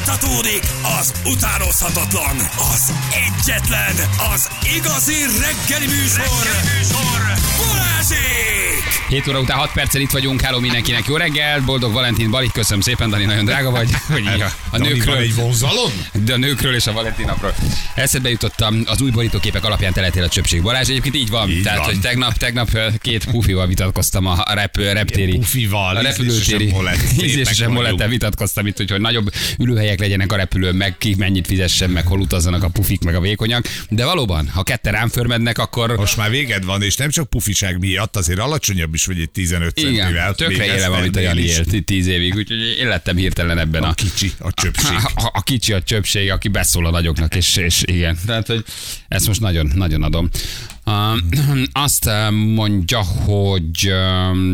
Fújtatódik az utánozhatatlan, az egyetlen, az igazi reggeli műsor, reggeli műsor. Balázsék! 7 óra után 6 perccel itt vagyunk, hello mindenkinek, jó reggel, boldog Valentin Bali, köszönöm szépen, Dani, nagyon drága vagy. Hogy a, a nőkről, egy vonzalon? de a nőkről és a Valentin napról. Eszedbe jutottam, az új borítóképek alapján teletél a csöpség. Balázs, egyébként így van. Így Tehát, van. hogy tegnap, tegnap két pufival vitatkoztam a rep, reptéri. pufival, a repülőtéri. vagyunk. molettel vitatkoztam itt, hogy, hogy nagyobb ülőhelyek legyenek a repülőn, meg ki mennyit fizessen, meg hol utazzanak a pufik, meg a vékonyak. De valóban, ha ketten rám förmednek, akkor Most már véged van, és nem csak pufiság miatt, azért alacsonyabb is vagy egy 15 centivel. igen, tökre Még élem, amit a Jani élt itt tíz évig, úgyhogy én lettem hirtelen ebben a, A kicsi, a csöpség. a, a kicsi a csöpség, aki beszól a nagyoknak, és, és igen. Tehát, hogy ezt most nagyon, nagyon adom. Azt mondja, hogy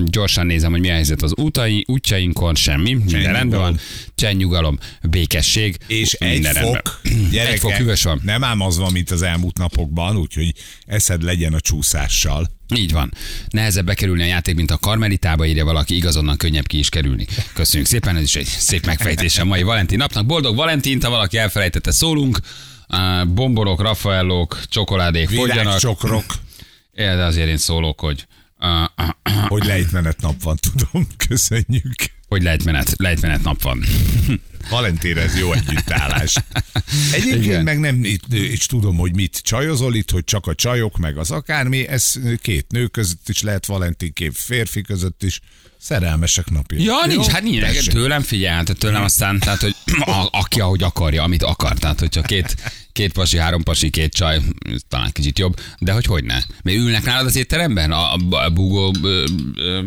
gyorsan nézem, hogy mi a helyzet az utai, útjainkon, semmi, minden rendben van. Csendnyugalom, békesség, És egy fok, Egy gyerekek, fok hűvös van. nem ám az van, mint az elmúlt napokban, úgyhogy eszed legyen a csúszással. Így van. Nehezebb bekerülni a játék, mint a karmelitába, írja valaki, igaz, onnan könnyebb ki is kerülni. Köszönjük szépen, ez is egy szép megfejtés a mai Valentin napnak. Boldog Valentint, ha valaki elfelejtette, szólunk. Bombonok, Raffaellók, csokoládék fogyjanak. Virágcsokrok, É, de azért én szólok, hogy hogy lejtmenet nap van, tudom. Köszönjük. hogy lejtmenet, lejtmenet nap van. Valentin, ez jó együttállás. Egyébként Igen. meg nem itt, és tudom, hogy mit csajozol itt, hogy csak a csajok, meg az akármi, ez két nő között is lehet, Valentin két férfi között is. Szerelmesek napja. Ja, Jó? nincs, hát nincs. Tessék. Tőlem figyel, tehát tőlem aztán, tehát, hogy a, aki ahogy akarja, amit akar. Tehát, hogyha két, két pasi, három pasi, két csaj, talán kicsit jobb, de hogy hogy ne? Még ülnek nálad az étteremben? A, a, a búgó ö, ö,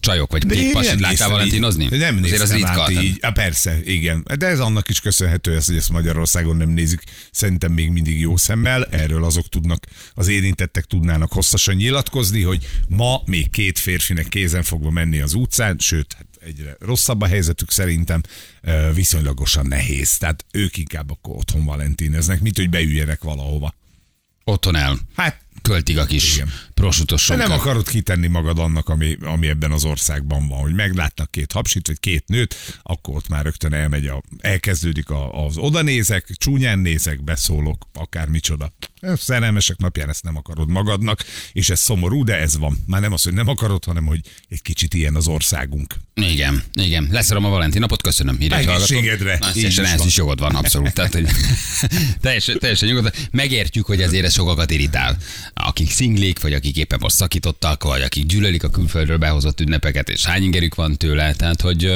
csajok, vagy De két pasit láttál valentinozni? Nem Azért az ritka. így. Á, persze, igen. De ez annak is köszönhető, ez, hogy ezt Magyarországon nem nézik. Szerintem még mindig jó szemmel. Erről azok tudnak, az érintettek tudnának hosszasan nyilatkozni, hogy ma még két férfinek kézen fogva menni az utcán, sőt, hát egyre rosszabb a helyzetük szerintem, viszonylagosan nehéz. Tehát ők inkább akkor otthon valentineznek, mint hogy beüljenek valahova. Otthon el. Hát Költig a kis Igen. prosutos De nem akarod kitenni magad annak, ami, ami ebben az országban van, hogy meglátnak két hapsit, vagy két nőt, akkor ott már rögtön elmegy a, elkezdődik a, az oda nézek, csúnyán nézek, beszólok, akár micsoda. Szerelmesek napján ezt nem akarod magadnak, és ez szomorú, de ez van. Már nem az, hogy nem akarod, hanem hogy egy kicsit ilyen az országunk. Igen, igen. Leszarom a Valentin napot, köszönöm. Egészségedre. Teljesen ez van. is jogod van, abszolút. Tehát, hogy teljesen, teljesen nyugodtan. Megértjük, hogy azért ez sokakat irritál. Akik szinglik, vagy akik éppen most szakítottak, vagy akik gyűlölik a külföldről behozott ünnepeket, és hány ingerük van tőle. Tehát, hogy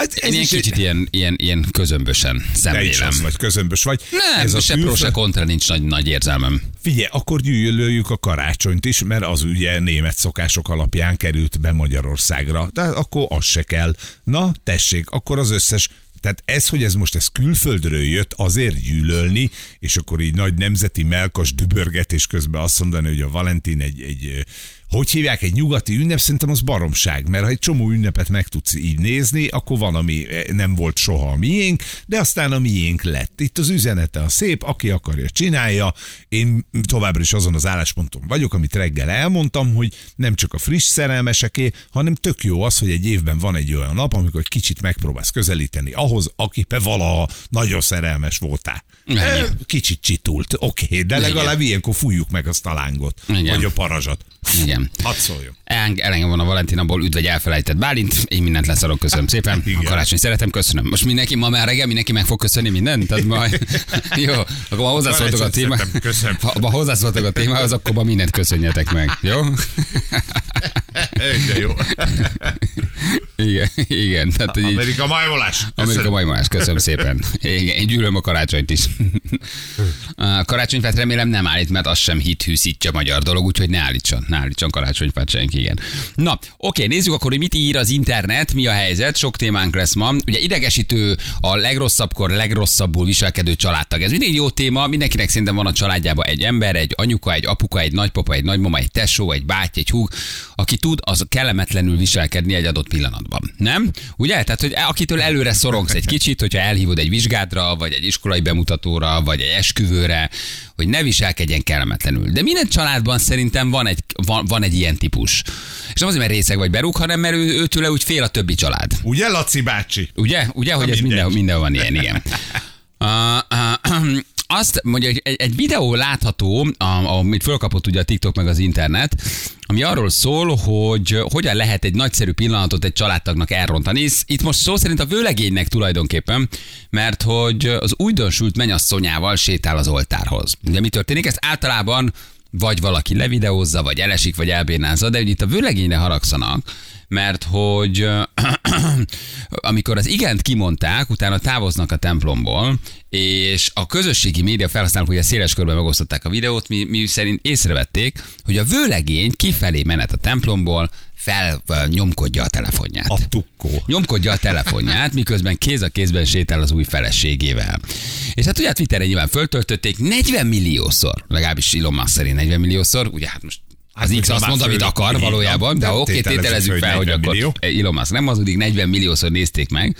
Hát én ilyen kicsit ilyen, ilyen, ilyen közömbösen szemlélem. vagy, közömbös vagy. Nem, ez a se pro, se kontra nincs nagy, nagy érzelmem. Figyelj, akkor gyűlöljük a karácsonyt is, mert az ugye német szokások alapján került be Magyarországra. De akkor az se kell. Na, tessék, akkor az összes tehát ez, hogy ez most ez külföldről jött, azért gyűlölni, és akkor így nagy nemzeti melkas dübörgetés közben azt mondani, hogy a Valentin egy, egy hogy hívják, egy nyugati ünnep, szerintem az baromság, mert ha egy csomó ünnepet meg tudsz így nézni, akkor van, ami eh, nem volt soha a miénk, de aztán a miénk lett. Itt az üzenete a szép, aki akarja, csinálja. Én továbbra is azon az állásponton vagyok, amit reggel elmondtam, hogy nem csak a friss szerelmeseké, hanem tök jó az, hogy egy évben van egy olyan nap, amikor egy kicsit megpróbálsz közelíteni ahhoz, akibe valaha nagyon szerelmes voltál. Eh, Kicsit csitult, oké, okay, de legalább ilyenkor fújjuk meg azt a lángot, Igen. vagy a parazsat. Igen. Hadd szóljon. El- Elengem van a Valentinaból, üdv egy elfelejtett Bálint, én mindent leszarok, köszönöm szépen. Igen. A karácsony szeretem, köszönöm. Most mindenki ma már reggel mindenki meg fog köszönni mindent? Tehát majd, jó, akkor ma hozzászóltok a Karácsony téma. köszönöm. Ha ma hozzászóltok a témához, akkor ma mindent köszönjetek meg, jó? De jó. Igen, igen. Tehát, így, Amerika majmolás. Amerika majmolás, köszönöm szépen. Igen, én gyűlöm a karácsonyt is. A karácsonyfát remélem nem állít, mert az sem hithűszítja magyar dolog, úgyhogy ne állítson, ne állítson karácsonyfát senki, igen. Na, oké, nézzük akkor, hogy mit ír az internet, mi a helyzet, sok témánk lesz ma. Ugye idegesítő a legrosszabbkor legrosszabbul viselkedő családtag. Ez mindig jó téma, mindenkinek szerintem van a családjában egy ember, egy anyuka, egy apuka, egy nagypapa, egy nagymama, egy tesó, egy báty, egy húg, aki tud az kellemetlenül viselkedni egy adott pillanatban. Kapcsolatban. Nem? Ugye? Tehát, hogy akitől előre szorongsz egy kicsit, hogyha elhívod egy vizsgádra, vagy egy iskolai bemutatóra, vagy egy esküvőre, hogy ne viselkedjen kellemetlenül. De minden családban szerintem van egy, van, van egy ilyen típus. És nem azért, mert részeg vagy berúg, hanem mert ő, őtőle úgy fél a többi család. Ugye, Laci bácsi? Ugye? Ugye, hogy ez mindegy. minden, minden van ilyen, igen. Uh, uh, azt mondja, hogy egy, egy videó látható, amit fölkapott ugye a TikTok meg az internet, ami arról szól, hogy hogyan lehet egy nagyszerű pillanatot egy családtagnak elrontani. Itt most szó szerint a vőlegénynek tulajdonképpen, mert hogy az újdonsült menyasszonyával sétál az oltárhoz. Ugye mi történik? Ez általában vagy valaki levideózza, vagy elesik, vagy elbénázza, de hogy itt a vőlegényre haragszanak, mert hogy amikor az igent kimondták, utána távoznak a templomból, és a közösségi média felhasználók ugye széles körben megosztották a videót, mi, mi szerint észrevették, hogy a vőlegény kifelé menet a templomból fel nyomkodja a telefonját. A tukkó. Nyomkodja a telefonját, miközben kéz a kézben sétál az új feleségével. És hát ugye a Twitteren nyilván föltöltötték 40 milliószor, legalábbis Elon Musk szerint 40 milliószor, ugye hát most az Hát X azt mond, amit akar így valójában, de oké, tételezzük tételezzük fel, hogy 40 akkor millió. Elon Musk nem hazudik, 40 milliószor nézték meg,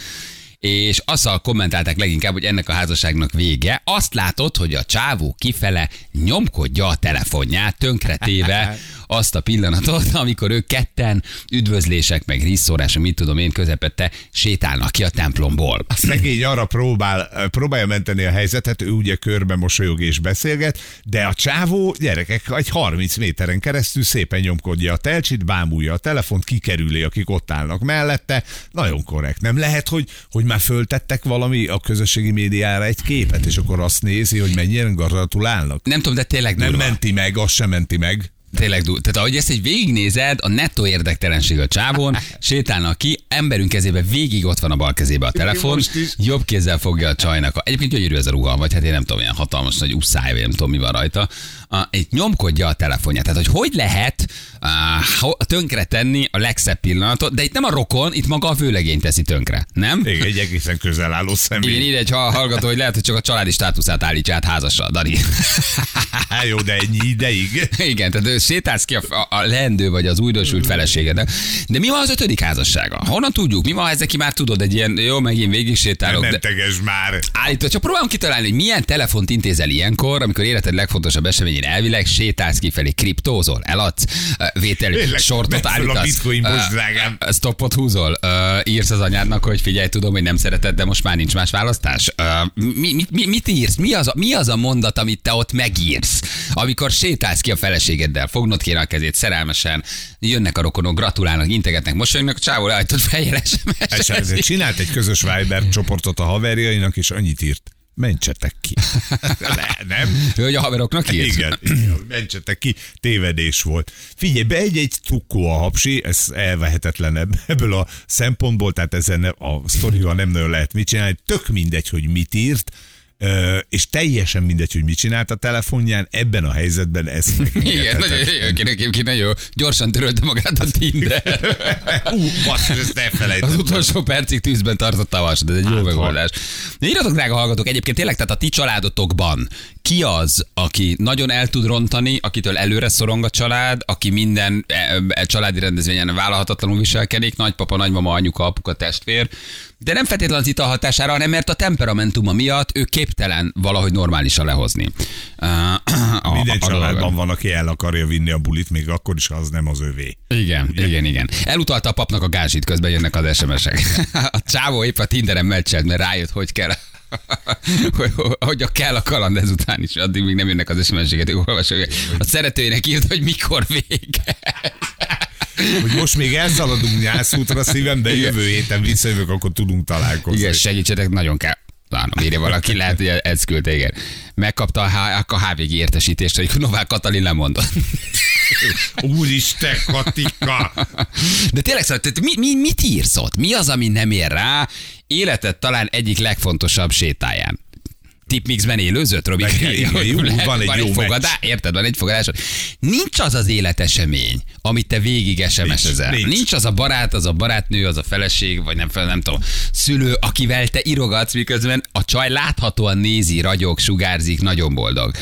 és azzal kommentálták leginkább, hogy ennek a házasságnak vége. Azt látod, hogy a csávó kifele nyomkodja a telefonját, tönkretéve azt a pillanatot, amikor ők ketten üdvözlések, meg risszórás, mit tudom én, közepette sétálnak ki a templomból. A szegény arra próbál, próbálja menteni a helyzetet, ő ugye körbe mosolyog és beszélget, de a csávó gyerekek egy 30 méteren keresztül szépen nyomkodja a telcsit, bámulja a telefont, kikerüli, akik ott állnak mellette. Nagyon korrekt. Nem lehet, hogy, hogy már föltettek valami a közösségi médiára egy képet, és akkor azt nézi, hogy mennyire gratulálnak. Nem tudom, de tényleg Nem durva. menti meg, azt sem menti meg. Tényleg durva. Tehát ahogy ezt egy végignézed, a nettó érdektelenség a csávon, sétálnak ki, emberünk kezébe végig ott van a bal kezébe a telefon, jobb kézzel fogja a csajnak. A, egyébként gyönyörű ez a ruha, vagy hát én nem tudom, ilyen hatalmas nagy uszály, vagy nem tudom, mi van rajta. Egy nyomkodja a telefonját. Tehát, hogy hogy lehet uh, tönkre tenni a legszebb pillanatot, de itt nem a rokon, itt maga a vőlegény teszi tönkre, nem? Még egy egészen közel álló Igen, személy. ide egy ha- hallgató, hogy lehet, hogy csak a családi státuszát állítja át házasra, Dani. Jó, de ennyi ideig. Igen, tehát ő sétálsz ki a, a, a leendő vagy az újdonsült feleségednek. De mi van az ötödik házassága? Honnan tudjuk? Mi van, ha ezek már tudod, egy ilyen, jó, megint végig sétálok, Nem de teges már. állítva, csak próbálom kitalálni, hogy milyen telefont intézel ilyenkor, amikor életed legfontosabb eseményén elvileg sétálsz kifelé, kriptózol, eladsz, vétel, Tényleg, sortot a állítasz, bitcoin, ö, stoppot húzol, írsz az anyádnak, hogy figyelj, tudom, hogy nem szereted, de most már nincs más választás. Mi, mi, mi, mit írsz? Mi az, a, mi az a mondat, amit te ott megírsz? Amikor sétálsz ki a feleségeddel, fognod kéne a kezét szerelmesen, jönnek a rokonok, gratulálnak, integetnek, mosolyognak, a csávó leállított fejjel ezért csinált egy közös Viber csoportot a haverjainak, és annyit írt. Mentsetek ki. Le, nem? Hogy a haveroknak írsz? Igen, igen, mentsetek ki, tévedés volt. Figyelj, be egy-egy tukkó a hapsi, ez elvehetetlenebb ebből a szempontból, tehát ezen a sztorival nem nagyon lehet mit csinálni, tök mindegy, hogy mit írt, és teljesen mindegy, hogy mit csinált a telefonján, ebben a helyzetben ez Igen, nagyon nagyon jó. Gyorsan törölte magát a Tinder. Ú, basszus, ezt Az elfelejtettem. utolsó percig tűzben tartotta a vasat, ez egy jó Hát, megoldás. De írjatok, drága hallgatók, egyébként tényleg, tehát a ti családotokban ki az, aki nagyon el tud rontani, akitől előre szorong a család, aki minden e, e, családi rendezvényen vállalhatatlanul viselkedik, nagypapa, nagymama, anyuka, apuka, testvér, de nem feltétlenül az ital hatására, hanem mert a temperamentuma miatt ő képtelen valahogy normálisan lehozni. A, Minden a családban dolgot. van, aki el akarja vinni a bulit, még akkor is, ha az nem az övé. Igen, Ugye? igen, igen. Elutalta a papnak a gázsit, közben jönnek az SMS-ek. A csávó épp a Tinderen meccselt, mert rájött, hogy kell hogy, kell a kaland ezután is, addig még nem jönnek az SMS-eket, olvasok. A szeretőjének írt, hogy mikor vége. Hogy most még elszaladunk nyászútra szívem, de jövő héten visszajövök, akkor tudunk találkozni. Igen, segítsetek, nagyon kell. Lánom, írja valaki, lehet, hogy ez küldte, igen. Megkapta a, H- a HVG értesítést, hogy Novák Katalin lemondott. Úristen, Katika! De tényleg, szóval, mi, mi, mit írsz ott? Mi az, ami nem ér rá életed talán egyik legfontosabb sétáján? Tipmixben élőzött, Robi? Van egy jó fogadás, érted, van egy fogadás. Nincs az az életesemény, amit te végig SMS-ezel. Nincs, Nincs, az a barát, az a barátnő, az a feleség, vagy nem, fel- nem tudom, szülő, akivel te irogatsz, miközben a csaj láthatóan nézi, ragyog, sugárzik, nagyon boldog.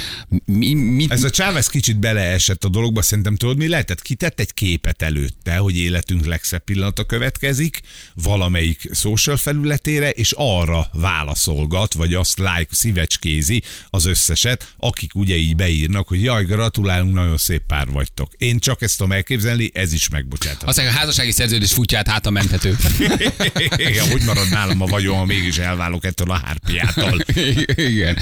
Mi, mi, Ez a Chávez kicsit beleesett a dologba, szerintem tudod, mi lehetett? Kitett egy képet előtte, hogy életünk legszebb pillanata következik, valamelyik social felületére, és arra válaszolgat, vagy azt like, szívecskézi az összeset, akik ugye így beírnak, hogy jaj, gratulálunk, nagyon szép pár vagytok. Én csak ezt tudom elképzelni, ez is megbocsátható. azt mondja, a házassági szerződés futját hát a menthető. Igen, hogy marad nálam a vagyon, ha mégis elválok ettől a hárpiától. Igen.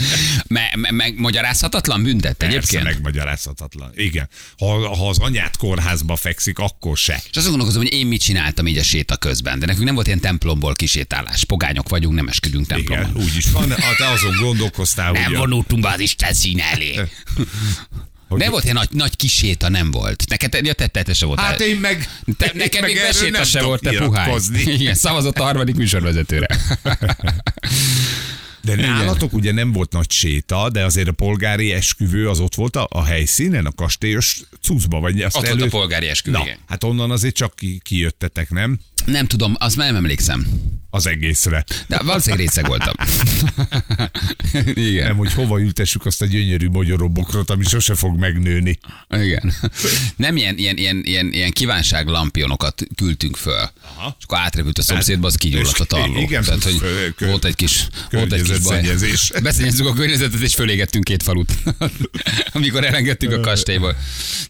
Me, me, megmagyarázhatatlan büntet Persze egyébként. megmagyarázhatatlan. Igen. Ha, ha az anyát kórházba fekszik, akkor se. És azon gondolkozom, hogy én mit csináltam így a séta közben. De nekünk nem volt ilyen templomból kisétálás. Pogányok vagyunk, nem esküdünk templomban. Igen, úgy is van. Ha te azon gondolkoztál, Nem a- vonultunk be az Isten színe elé. hogy- Nem volt ilyen nagy, nagy kiséta, nem volt. Neked, ja, te, te, te se voltál. Hát én meg... te, én neked meg még beséta se volt, te puhány. Igen, szavazott a harmadik műsorvezetőre. De nálatok ugye nem volt nagy séta, de azért a polgári esküvő az ott volt a, a helyszínen, a kastélyos cuccba, vagy azt Ott volt a polgári esküvő, Na, igen. hát onnan azért csak ki, kijöttetek, nem? Nem tudom, azt már nem emlékszem. Az egészre. De valószínűleg részeg voltam. Igen. Nem, hogy hova ültessük azt a gyönyörű magyarobokrot, ami sose fog megnőni. Igen. Nem ilyen, ilyen, ilyen, ilyen, ilyen kívánságlampionokat küldtünk föl. Aha. És akkor átrepült a szomszédba, az kigyulladt a tarló. Igen, Tehát, hogy kö- kö- volt egy kis, volt egy kis baj. Beszennyezzük a környezetet, és fölégettünk két falut, amikor elengedtük a kastélyból.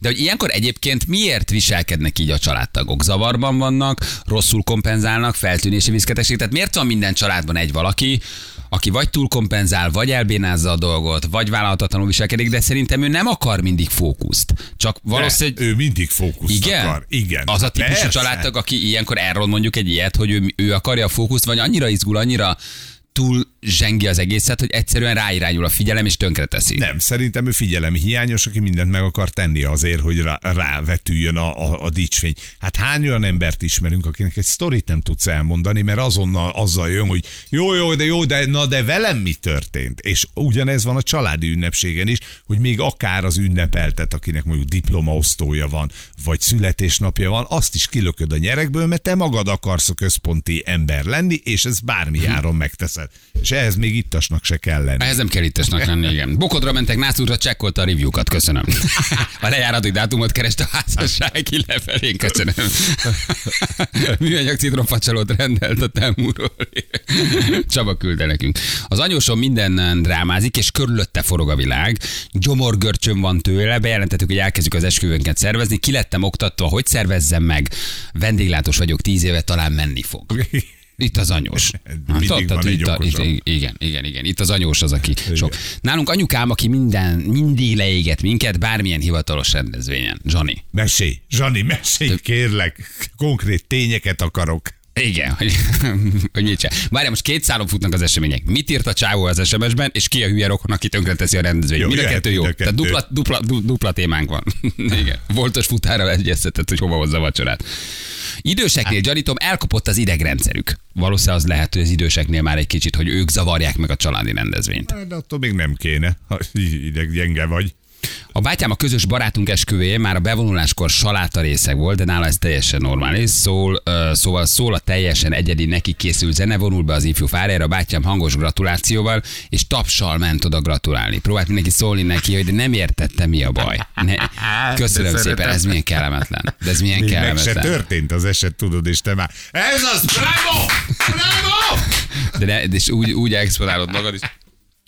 De hogy ilyenkor egyébként miért viselkednek így a családtagok? Zavarban vannak, rosszul kompenzálnak, feltűnési viszketesség. Tehát miért van minden családban egy valaki, aki vagy túlkompenzál, vagy elbénázza a dolgot, vagy vállalhatatlanul viselkedik, de szerintem ő nem akar mindig fókuszt. Csak valószínűleg... De, ő mindig fókuszt Igen? akar. Igen. Az a típusú Persze. családtag, aki ilyenkor elrond mondjuk egy ilyet, hogy ő, ő akarja a fókuszt, vagy annyira izgul, annyira túl zsengi az egészet, hogy egyszerűen ráirányul a figyelem és tönkreteszi. Nem, szerintem ő figyelem hiányos, aki mindent meg akar tenni azért, hogy rá, rávetüljön a, a, a dicsfény. Hát hány olyan embert ismerünk, akinek egy sztorit nem tudsz elmondani, mert azonnal azzal jön, hogy jó, jó, de jó, de na de velem mi történt? És ugyanez van a családi ünnepségen is, hogy még akár az ünnepeltet, akinek mondjuk diplomaosztója van, vagy születésnapja van, azt is kilököd a nyerekből, mert te magad akarsz a központi ember lenni, és ez bármi áron megteszed. És ehhez még ittasnak se kell lenni. Ehhez nem kell ittesnek lenni, igen. Bokodra mentek, Nász úrra csekkolta a review-kat, köszönöm. A lejárati dátumot kereste a házassági levelén, köszönöm. Műanyag citromfacsalót rendelt a Temúról. Csaba küldte nekünk. Az anyósom minden drámázik, és körülötte forog a világ. Gyomorgörcsön van tőle, bejelentettük, hogy elkezdjük az esküvőnket szervezni. Ki lettem oktatva, hogy szervezzem meg. Vendéglátós vagyok tíz éve, talán menni fog. Itt az anyós. Mindig Tudod, van egy itt, a, itt, igen, igen, igen. Itt az anyós az, aki sok. Nálunk anyukám, aki minden, mindig leéget minket, bármilyen hivatalos rendezvényen. Johnny. Mesélj, Zsani, mesélj, kérlek. Konkrét tényeket akarok. Igen, hogy, hogy mit csinál. Várjál, most két szálon futnak az események. Mit írt a csávó az SMS-ben, és ki a hülye rokon, aki tönkreteszi a rendezvényt? Mind a kettő jó. Tehát dupla, dupla, du- dupla témánk van. Igen. Voltos futára egyeztetett, hogy hova hozza a vacsorát. Időseknél gyanítom, elkopott az idegrendszerük. Valószínűleg az lehet, hogy az időseknél már egy kicsit, hogy ők zavarják meg a családi rendezvényt. De attól még nem kéne, ha ideg gyenge vagy. A bátyám a közös barátunk esküvőjén már a bevonuláskor saláta részeg volt, de nála ez teljesen normális. Szól, uh, szóval szól a teljesen egyedi neki készült zene, vonul be az ifjú fárára, a bátyám hangos gratulációval, és tapsal ment oda gratulálni. Próbált mindenki szólni neki, hogy de nem értette, mi a baj. Ne, köszönöm De szépen, ez milyen kellemetlen. De ez milyen Még meg se kellemetlen. történt az eset, tudod, és te már ez az, bravo! Bravo! De, ne, és úgy, úgy exponálod magad is,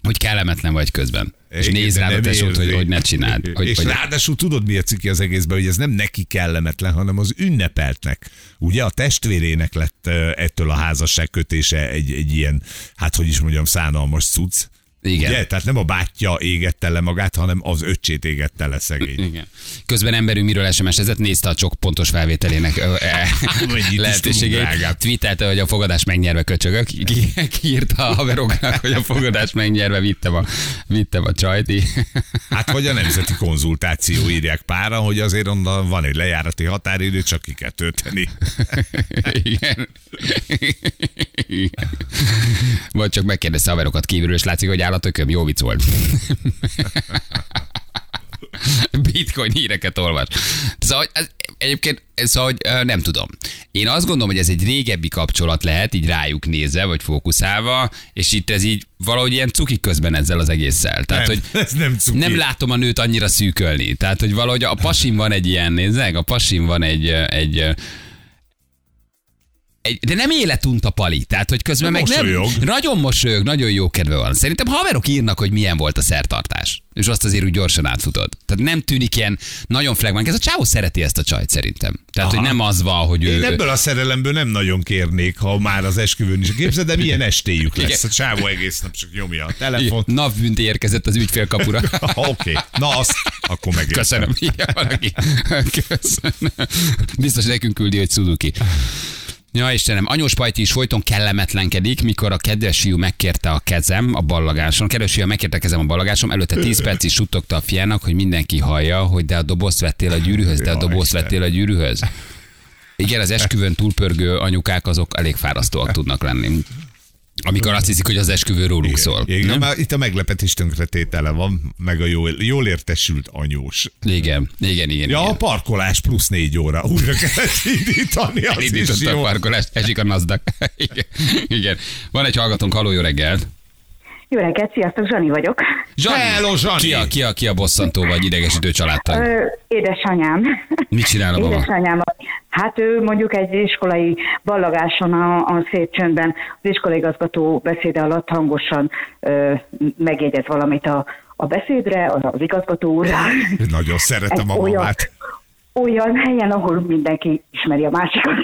hogy kellemetlen vagy közben. És Igen, néz rád a tesót, hogy, hogy ne csináld. Hogy, és hogy, ráadásul tudod, mi a ciki az egészben, hogy ez nem neki kellemetlen, hanem az ünnepeltnek. Ugye a testvérének lett ettől a házasság kötése egy, egy ilyen, hát hogy is mondjam, szánalmas cucc. Igen. Ugye? Tehát nem a bátyja égette le magát, hanem az öccsét égette le szegény. Igen. Közben emberünk miről SMS-ezett, nézte a csok pontos felvételének e, lehetőségét. Twittelte, hogy a fogadás megnyerve köcsögök. Ki- ki- Kiírta a haveroknak, hogy a fogadás megnyerve vittem a, vittem a csajti. Hát vagy a nemzeti konzultáció írják pára, hogy azért onnan van egy lejárati határidő, csak ki kell tölteni. Igen. Igen. Vagy csak megkérdezte a haverokat kívülről, és látszik, hogy áll a tököm, jó vicc volt. Bitcoin híreket olvas. Szóval ez, egyébként szóval, hogy ö, nem tudom. Én azt gondolom, hogy ez egy régebbi kapcsolat lehet, így rájuk nézve, vagy fókuszálva, és itt ez így valahogy ilyen cuki közben ezzel az egésszel. Tehát, Nem, hogy ez nem cuki. nem látom a nőt annyira szűkölni. Tehát, hogy valahogy a pasim van egy ilyen, nézzek, a pasim van egy, ö, egy, de nem életunt a pali, tehát hogy közben meg Mosolyog. nem, nagyon mosolyog, nagyon jó kedve van. Szerintem haverok írnak, hogy milyen volt a szertartás. És azt azért úgy gyorsan átfutod. Tehát nem tűnik ilyen nagyon flagman. Ez a csávó szereti ezt a csajt szerintem. Tehát, Aha. hogy nem az van, hogy ő... Én ebből a szerelemből nem nagyon kérnék, ha már az esküvőn is képzeld, de milyen estéjük lesz. A csávó egész nap csak nyomja a telefont. Napbűnt érkezett az ügyfélkapura. Oké, okay. na azt, akkor megértem. Köszönöm. Köszönöm. Biztos nekünk küldi, hogy Suzuki. Ja, Istenem, anyós pajti is folyton kellemetlenkedik, mikor a kedves fiú megkérte a kezem a ballagáson. A kedves fiú megkérte a kezem a ballagáson, előtte 10 percig suttogta a fiának, hogy mindenki hallja, hogy de a dobozt vettél a gyűrűhöz, de a dobozt vettél a gyűrűhöz. Igen, az esküvőn túlpörgő anyukák azok elég fárasztóak tudnak lenni. Amikor azt hiszik, hogy az esküvő róluk szól. Igen, nem? már itt a meglepetés tönkretétele van, meg a jól, jól értesült anyós. Igen, igen, igen. Ja, igen. a parkolás plusz négy óra. Újra kellett indítani, az is Elindította a jó. parkolást, esik a NASDAQ. Igen. Igen. Van egy hallgatónk, haló, jó reggelt. Jó reggelt, sziasztok, Zsani vagyok. Zsani. Hello, Zsani. Ki a, ki a, ki a bosszantó vagy idegesítő családtag? Ö, édesanyám. Mit csinál a baba? Édesanyám. Hát ő mondjuk egy iskolai ballagáson a, a szép csöndben az iskolaigazgató beszéde alatt hangosan ö, megjegyez valamit a, a beszédre, az, az igazgató úr. Nagyon szeretem a Egy olyan- mamát. Olyan helyen, ahol mindenki ismeri a másikat.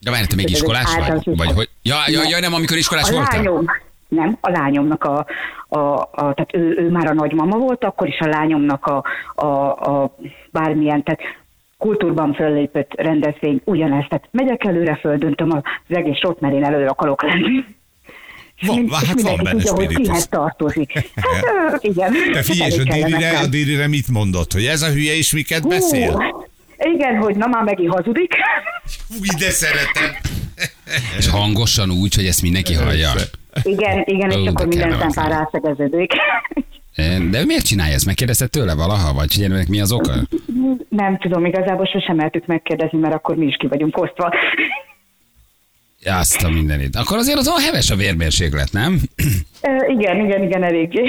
De várj, te még iskolás vagy? Vagy hogy? Ja, ja, ja, nem, amikor iskolás a voltál? lányom, nem, a lányomnak a, a, a tehát ő, ő már a nagymama volt, akkor is a lányomnak a, a, a bármilyen, tehát kultúrban föllépött rendezvény ugyanezt. Tehát megyek előre, földöntöm az egész sort, mert én előre akarok lenni. Van- És hát van benne tudja, hogy spiritus. kihez tartozik. Hát ö, igen. Te figyelj, és a elég dérire, a dérire mit mondott? Hogy ez a hülye is miket Hú, beszél? Igen, hogy na már megint hazudik. Fúj, de szeretem. És hangosan úgy, hogy ezt mindenki hallja. Igen, igen, és akkor minden szempár rászegeződik. De miért csinálja ezt? Megkérdezted tőle valaha? Vagy figyelj, ennek mi az oka? Nem tudom, igazából sosem mertük megkérdezni, mert akkor mi is ki vagyunk osztva. Azt a mindenit. Akkor azért az olyan heves a vérmérséklet, nem? Igen, igen, igen, eléggé.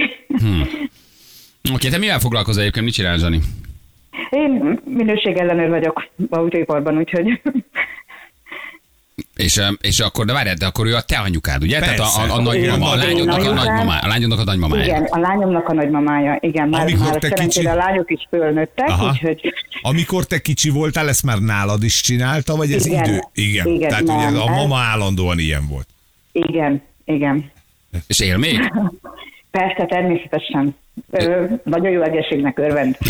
Oké, te mivel foglalkozol egyébként? Mit csinál Zsani? Én minőségellenőr vagyok autóiparban, úgyhogy És, és akkor, de várjál, de akkor ő a te anyukád, ugye? Tehát Persze. a, a, a nagymama, a lányodnak a nagymamája. A lányodnak a nagymamája. igen, a lányomnak a nagymamája, igen, már, Amikor már te kicsi- a lányok is fölnőttek, Aha. úgyhogy Amikor te kicsi voltál, ezt már nálad is csinálta, vagy ez Igen. idő? Igen. Igen, Tehát nem, ugye a ez- mama állandóan ilyen volt. igen, igen. És él még? Persze, természetesen. Ö, nagyon jó egészségnek örvend.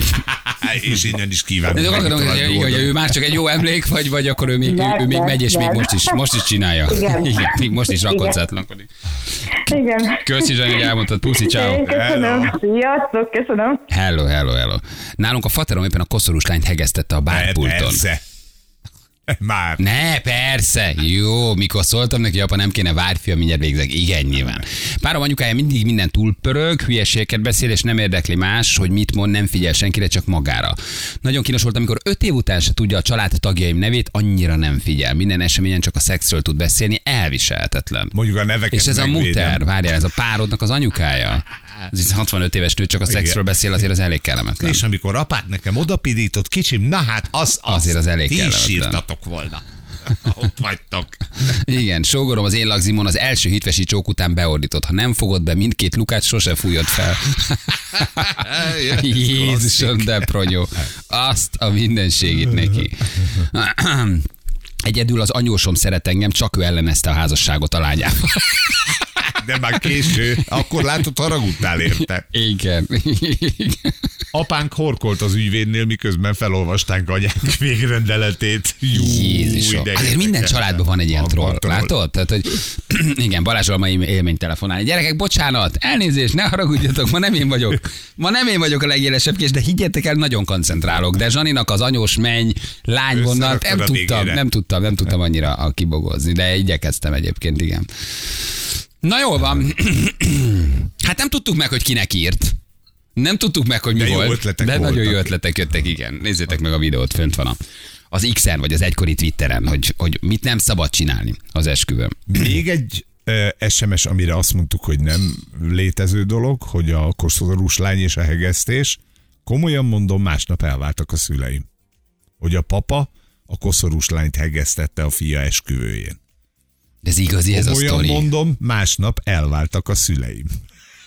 És innen is kívánom. De gondolom, hogy, hogy, ő már csak egy jó emlék, vagy, vagy akkor ő még, ő, Nem, ő még megy, és még most is, most is csinálja. Igen. Igen még most is rakoncátlankodik. Igen. Köszi, Zsani, hogy elmondtad. Puszi, ciao. köszönöm. Sziasztok, köszönöm. Hello, hello, hello. Nálunk a faterom éppen a koszorús lányt hegesztette a bárpulton. Persze. Már. Ne, persze. Jó, mikor szóltam neki, apa, nem kéne várj, fiam, mindjárt végzek. Igen, nyilván. Párom anyukája mindig minden túlpörög, hülyeségeket beszél, és nem érdekli más, hogy mit mond, nem figyel senkire, csak magára. Nagyon kínos volt, amikor öt év után se tudja a család tagjaim nevét, annyira nem figyel. Minden eseményen csak a szexről tud beszélni, elviselhetetlen. Mondjuk a neveket És ez a muter, várjál, ez a párodnak az anyukája. Ez itt 65 éves nő csak a szexről beszél, azért az elég kellemetlen. És amikor apát nekem odapidított, kicsim, na hát az, az Azért az elég ti is kellemetlen. sírtatok volna. Ott vagytok. Igen, sógorom az én lagzimon az első hitvesi csók után beordított. Ha nem fogod be mindkét lukát, sose fújod fel. Jézusom, de pronyó. Azt a mindenségét neki. Egyedül az anyósom szeret engem, csak ő ellenezte a házasságot a lányával. De már késő, akkor látod, haragudtál érte. Igen. Apánk horkolt az ügyvédnél, miközben felolvastánk anyánk végrendeletét. Jú, Jézusom. Azért minden családban van egy ilyen troll. troll. Látod? Tehát, hogy igen, Balázsral mai élmény telefonálni. Gyerekek, bocsánat, elnézést, ne haragudjatok, ma nem én vagyok. Ma nem én vagyok a legélesebb kés, de higgyetek el, nagyon koncentrálok. De Zsaninak az anyós menny, lány vonal, nem tudtam, nem tudtam, nem tudtam annyira kibogozni, de igyekeztem egyébként, igen. Na jól van. Hát nem tudtuk meg, hogy kinek írt. Nem tudtuk meg, hogy mi De jó volt. ötletek de nagyon jó voltak. ötletek jöttek, igen. Nézzétek meg a videót, fönt van a, az X-en, vagy az egykori Twitteren, hogy, hogy mit nem szabad csinálni az esküvőn. Még egy SMS, amire azt mondtuk, hogy nem létező dolog, hogy a koszorús lány és a hegesztés. Komolyan mondom, másnap elváltak a szüleim. Hogy a papa a koszorús lányt hegesztette a fia esküvőjén. De ez igazi ez a sztori. mondom, másnap elváltak a szüleim.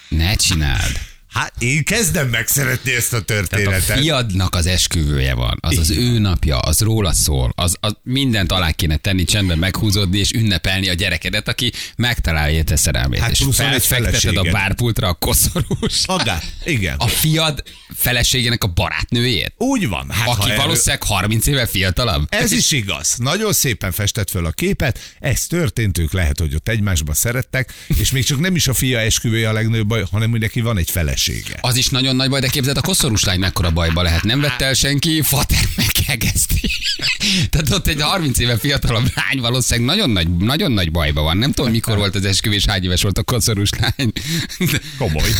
Ne csináld. Hát én kezdem megszeretni ezt a Tehát a történetet. fiadnak az esküvője van, az az ő napja, az róla szól, az, az mindent alá kéne tenni, csendben meghúzódni és ünnepelni a gyerekedet, aki megtalálja érte szerelmét. Hát és felfekteted a bárpultra a koszorús. Magát. Igen. A fiad feleségének a barátnőjét, Úgy van. Hát, aki valószínűleg 30 éve fiatalabb. Ez is igaz. Nagyon szépen festett föl a képet. Ez történt, ők lehet, hogy ott egymásba szerettek, és még csak nem is a fia esküvője a legnagyobb baj, hanem hogy neki van egy felesége. Az is nagyon nagy baj, de képzeld, a koszorús lány mekkora bajba lehet. Nem vett el senki, fater meghegezti. Tehát ott egy 30 éve fiatalabb lány valószínűleg nagyon nagy, nagyon nagy bajba van. Nem tudom, mikor volt az esküvés, hány éves volt a koszorús lány. Komoly.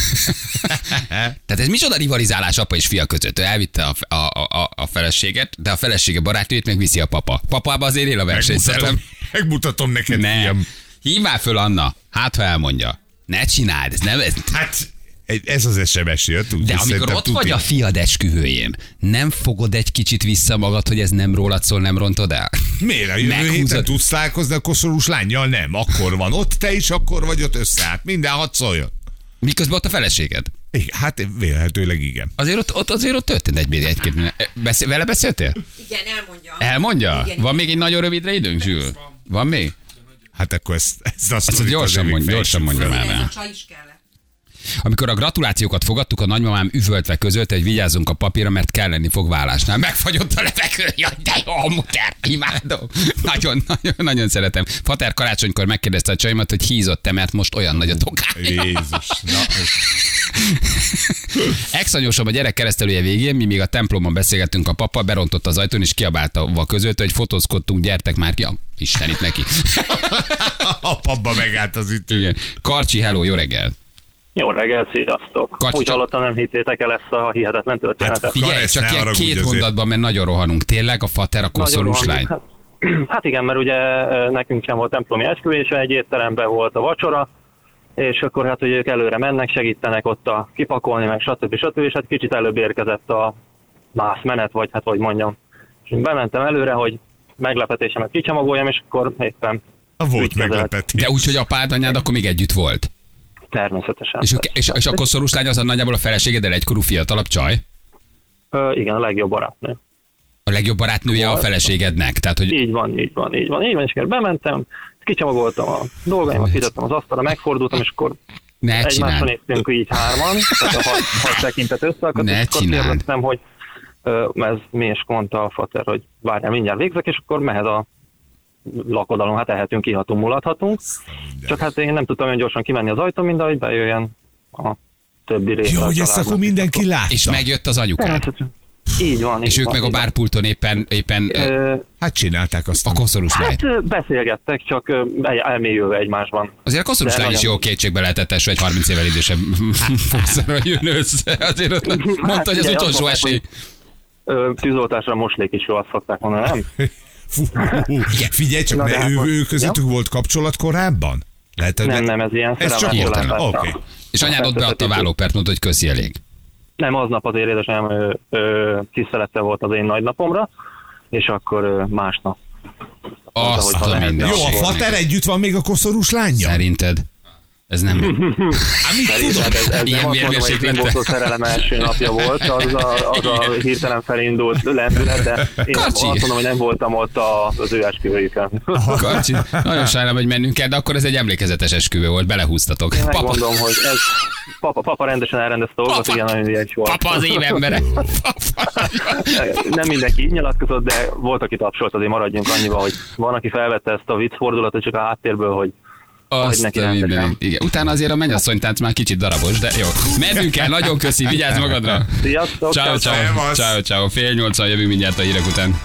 Tehát ez micsoda rivalizálás apa és fia között. Ő elvitte a, a, a, a feleséget, de a felesége barátnőjét meg viszi a papa. Papába azért él a versenyszellem. Megmutatom, megmutatom neked, Nem. fiam. Már föl Anna. Hát, ha elmondja. Ne csináld, ez nem, ez, Hát ez az SMS jött. úgy De amikor ott tuti. vagy a fiad esküvőjén, nem fogod egy kicsit vissza magad, hogy ez nem rólad szól, nem rontod el? Miért? A jövő Meghúzod. héten tudsz találkozni a koszorús lányjal? Nem. Akkor van ott, te is akkor vagy ott össze. Hát minden hadd szóljon. Miközben ott a feleséged. Igen, hát vélhetőleg igen. Azért ott, ott azért ott történt egy, egy-két. Beszél, vele beszéltél? Igen, elmondja. Elmondja? Igen. Van még egy nagyon rövidre időnk, Zsül? Van még? Hát akkor ezt, ezt azt Azt gyorsan mondja, gyorsan mondja már Ez a csaj is kellett. Amikor a gratulációkat fogadtuk, a nagymamám üvöltve közölte, hogy vigyázzunk a papírra, mert kell lenni fog vállásnál. Megfagyott a levegő, jaj, de jó, muter, imádom. Nagyon, nagyon, nagyon szeretem. Fater karácsonykor megkérdezte a csajmat, hogy hízott-e, mert most olyan nagy a tokája. Jézus. Na, ez... A gyerek keresztelője végén, mi még a templomon beszélgettünk, a papa berontott az ajtón, és kiabálta között, hogy fotózkodtunk, gyertek már ki. Ja, Isten itt neki. A papba megállt az ütő. Igen. Karcsi, hello, jó reggel. Jó reggel, sziasztok! Kacsi, Úgy hallottam, nem hittétek el ezt a hihetetlen történetet. Hát, Figyelj, csak ilyen két azért. mondatban, mert nagyon rohanunk. Tényleg a fater a koszorús lány. Hát, hát igen, mert ugye nekünk sem volt templomi esküvés, egy étteremben volt a vacsora, és akkor hát, hogy ők előre mennek, segítenek ott a kipakolni, meg stb. stb. És hát kicsit előbb érkezett a más menet, vagy hát hogy mondjam. És én bementem előre, hogy meglepetésemet kicsamagoljam, és akkor éppen A volt meglepetés. De úgy, hogy apád, anyád akkor még együtt volt. Természetesen. És, ők, és, és a koszorús lány az a nagyjából a feleségeddel egykorú fiatalabb csaj? Ö, igen, a legjobb barátnő. A legjobb barátnője a feleségednek. Tehát, hogy Így van, így van, így van, így van, és akkor bementem, kicsomagoltam a dolgaimat, kitettem az asztalra, megfordultam, és akkor ne egymásra néztünk így hárman, tehát a hat, hat tekintet összeakadt, Ne és akkor kérdeztem, hogy ez mi, és mondta a fater, hogy várjál, mindjárt végzek, és akkor mehet a lakodalom, hát ehetünk, ihatunk, mulathatunk. Csak hát én nem tudtam olyan gyorsan kimenni az ajtón, mind ahogy bejöjjön a többi része. Jó, hogy ezt akkor mindenki látta. És megjött az anyukád. Természetesen. Így van. És így ők van, meg a bárpulton éppen, éppen ö, Hát csinálták azt. a koszorús. Hát ö, beszélgettek, csak elmélyülve egymásban. Azért a koszorús lány is jó kétségbe lehetett esve, egy 30 évvel idősebb fogszara jön össze. Azért ott mondta, hogy az figyelj, utolsó esély. Tűzoltásra moslék is jó, azt szokták mondani, nem? Fú, figyelj csak, de ne, hát ő, ő közöttük volt kapcsolat korábban? Lehet, Nem, nem, ez ilyen Ez csak született. Oké. És anyád ott beadta a vállópert, mondta, hogy köszi elég. Nem, aznap azért édesanyám ö, ö, tisztelete volt az én nagynapomra, és akkor ö, másnap. Azt a minden. Jó, a fater együtt van még a koszorús lányja? Szerinted? Ez nem... Hát mit Szerintem tudod? ez, ez Ilyen nem azt mondom, hogy bimbózó szerelem első napja volt, az a, az a hirtelen felindult lendület, de én Karcsi. azt mondom, hogy nem voltam ott a, az ő esküvőjükön. Karcsi, nagyon sajnálom, hogy mennünk kell, de akkor ez egy emlékezetes esküvő volt, belehúztatok. Én Papa, megmondom, hogy ez papa, papa rendesen elrendezte dolgot, igen, nagyon ügyes volt. papa az év embere. Nem mindenki így nyilatkozott, de volt, aki tapsolt, azért maradjunk annyiba, hogy van, aki felvette ezt a vicc fordulatot csak a háttérből, hogy Azt neki a mindenit. Igen. Utána azért a mennyasszonytánc már kicsit darabos, de jó. Mennünk kell, nagyon köszi, vigyázz magadra. sziasztok, Ciao, ciao, ciao, ciao. Fél nyolcan jövünk mindjárt a hírek után.